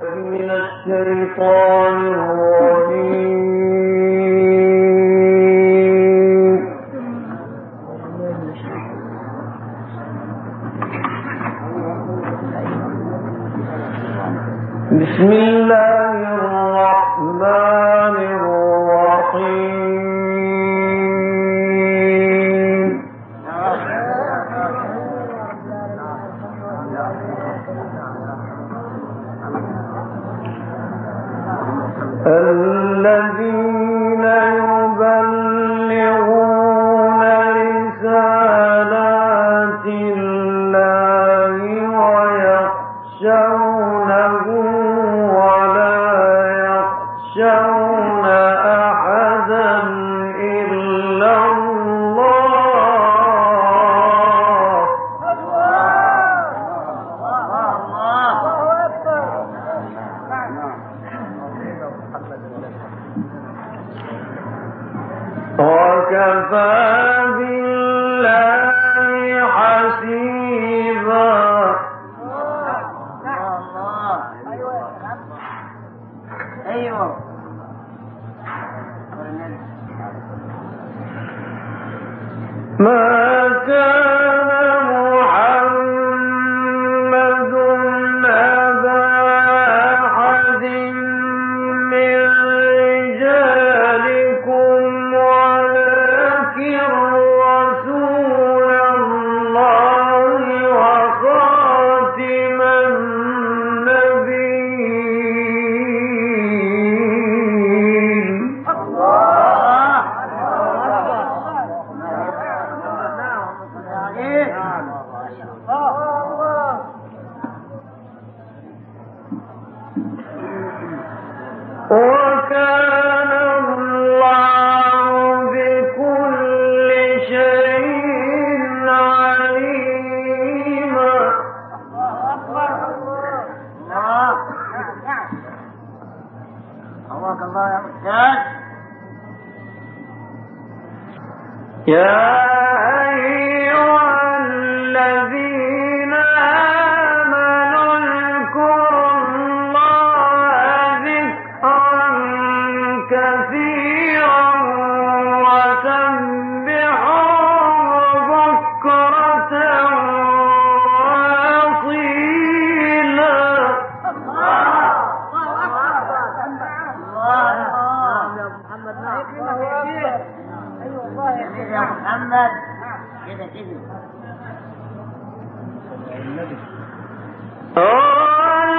من الشيطان الرجيم.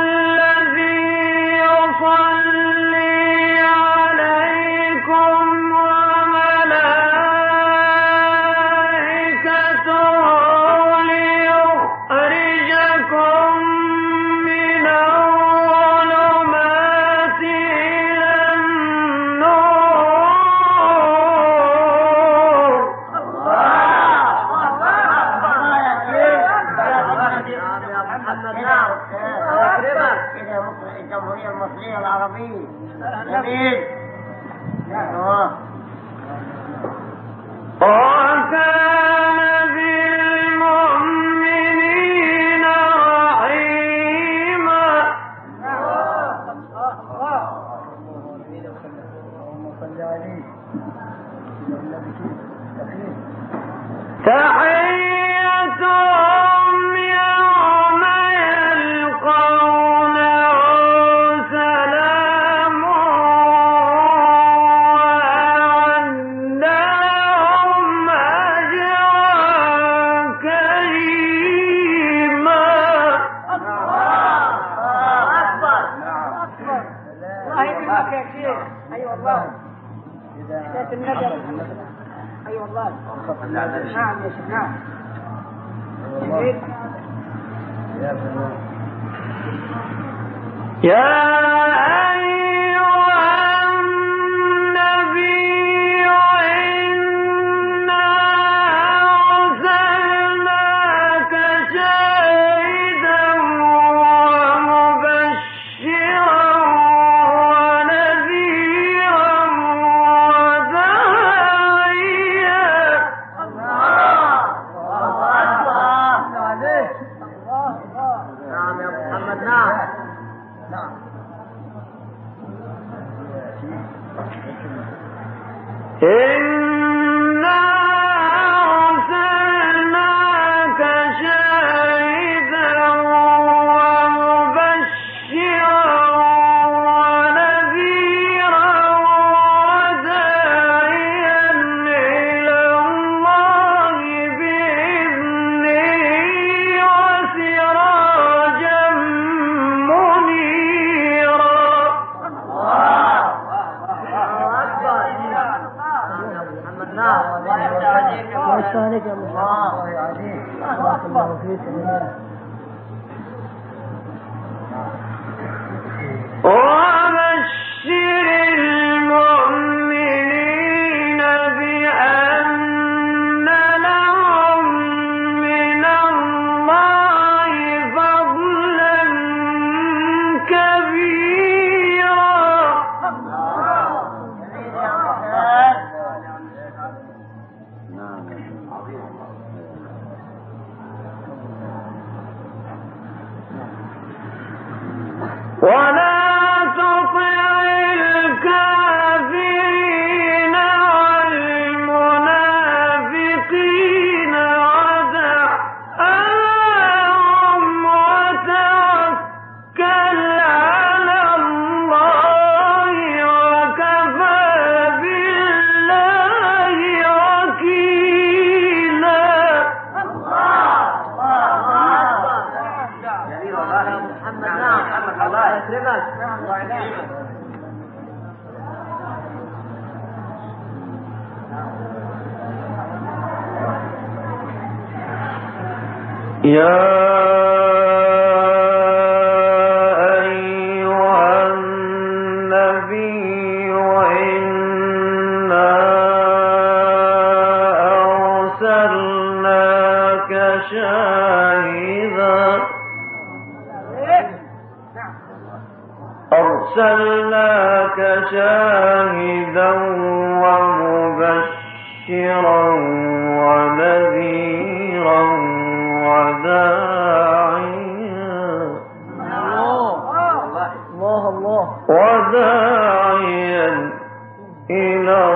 الذي يصلي يا أرسلناك شاهدا ومبشرا ونذيرا وداعيا الله الله وداعيا إلى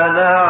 ذلك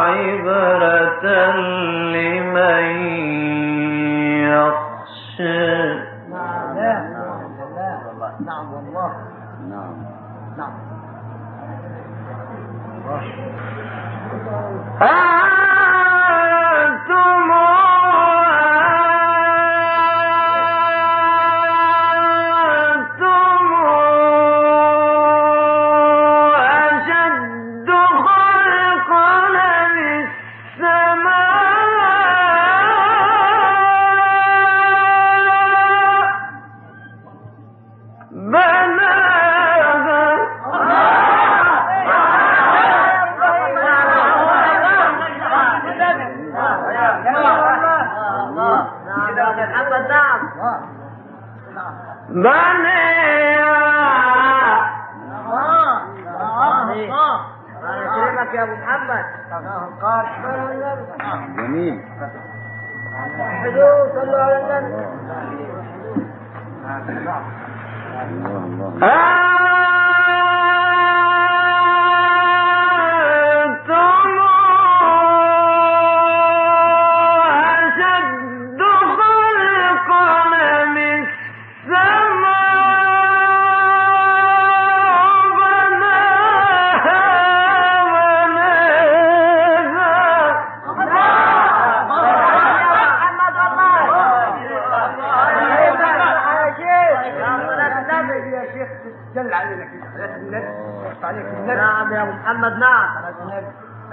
محمد نعم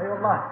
أي والله.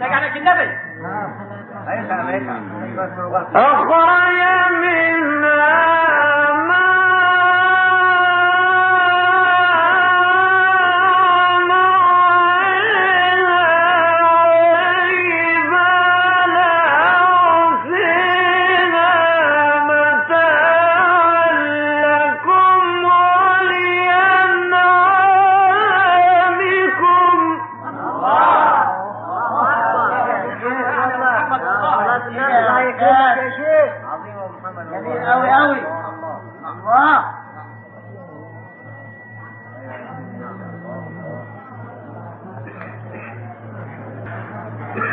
لك على النبي اخرج من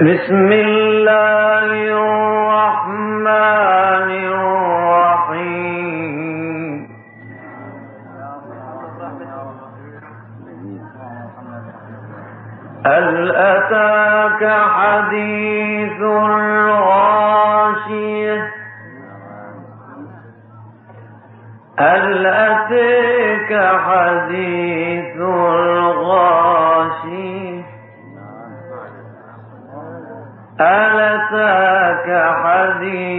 بسم الله الرحمن الرحيم. هل أتاك حديث الغاشية؟ هل أتيك حديث عليه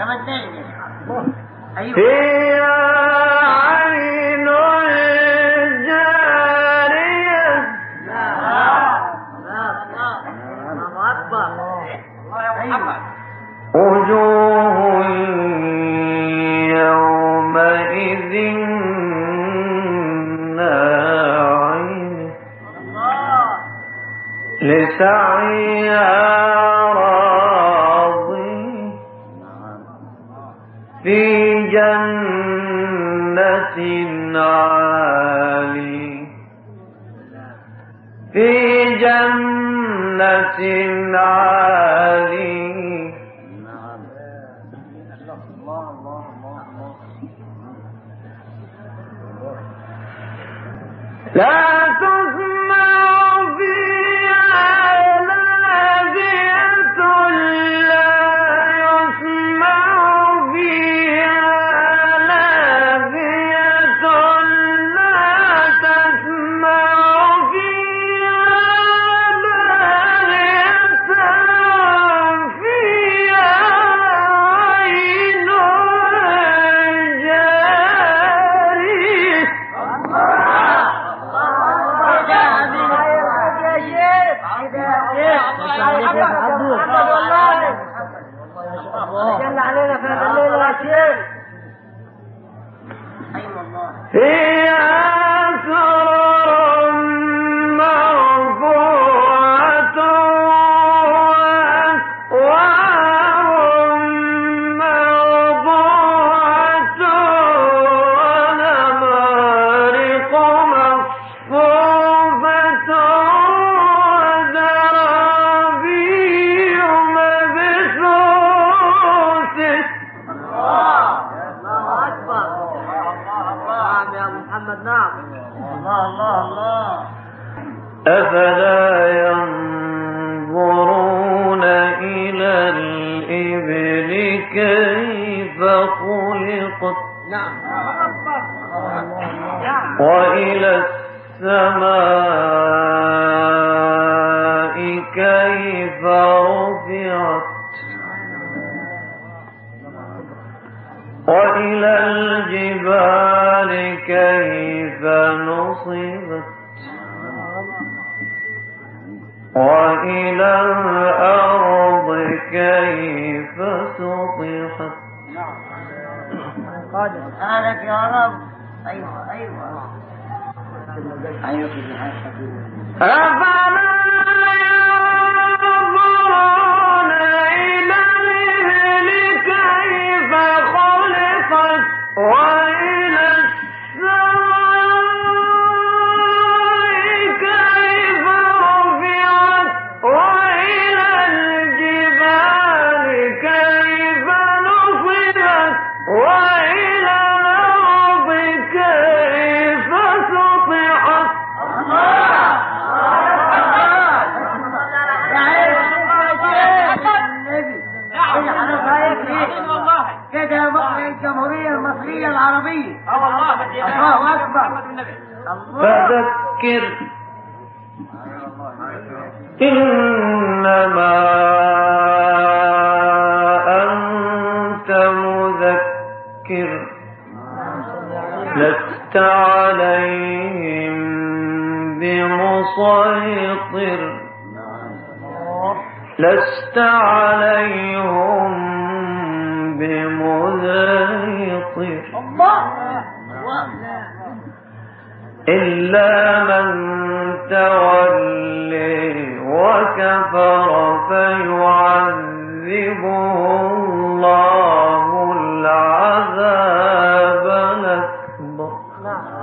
समझते ही नहीं अयुक्त وإلى الجبال كيف نصبت. وإلى الأرض كيف سطحت. قادر سألك يا رب. أيوة أيوة. أيوة. ربنا وَ فذكر. إنما أنت مذكر. لست عليهم بمسيطر. لست عليهم بمذيطر. الله. إلا من تولي وكفر فيعذبه الله العذاب الأكبر. نعم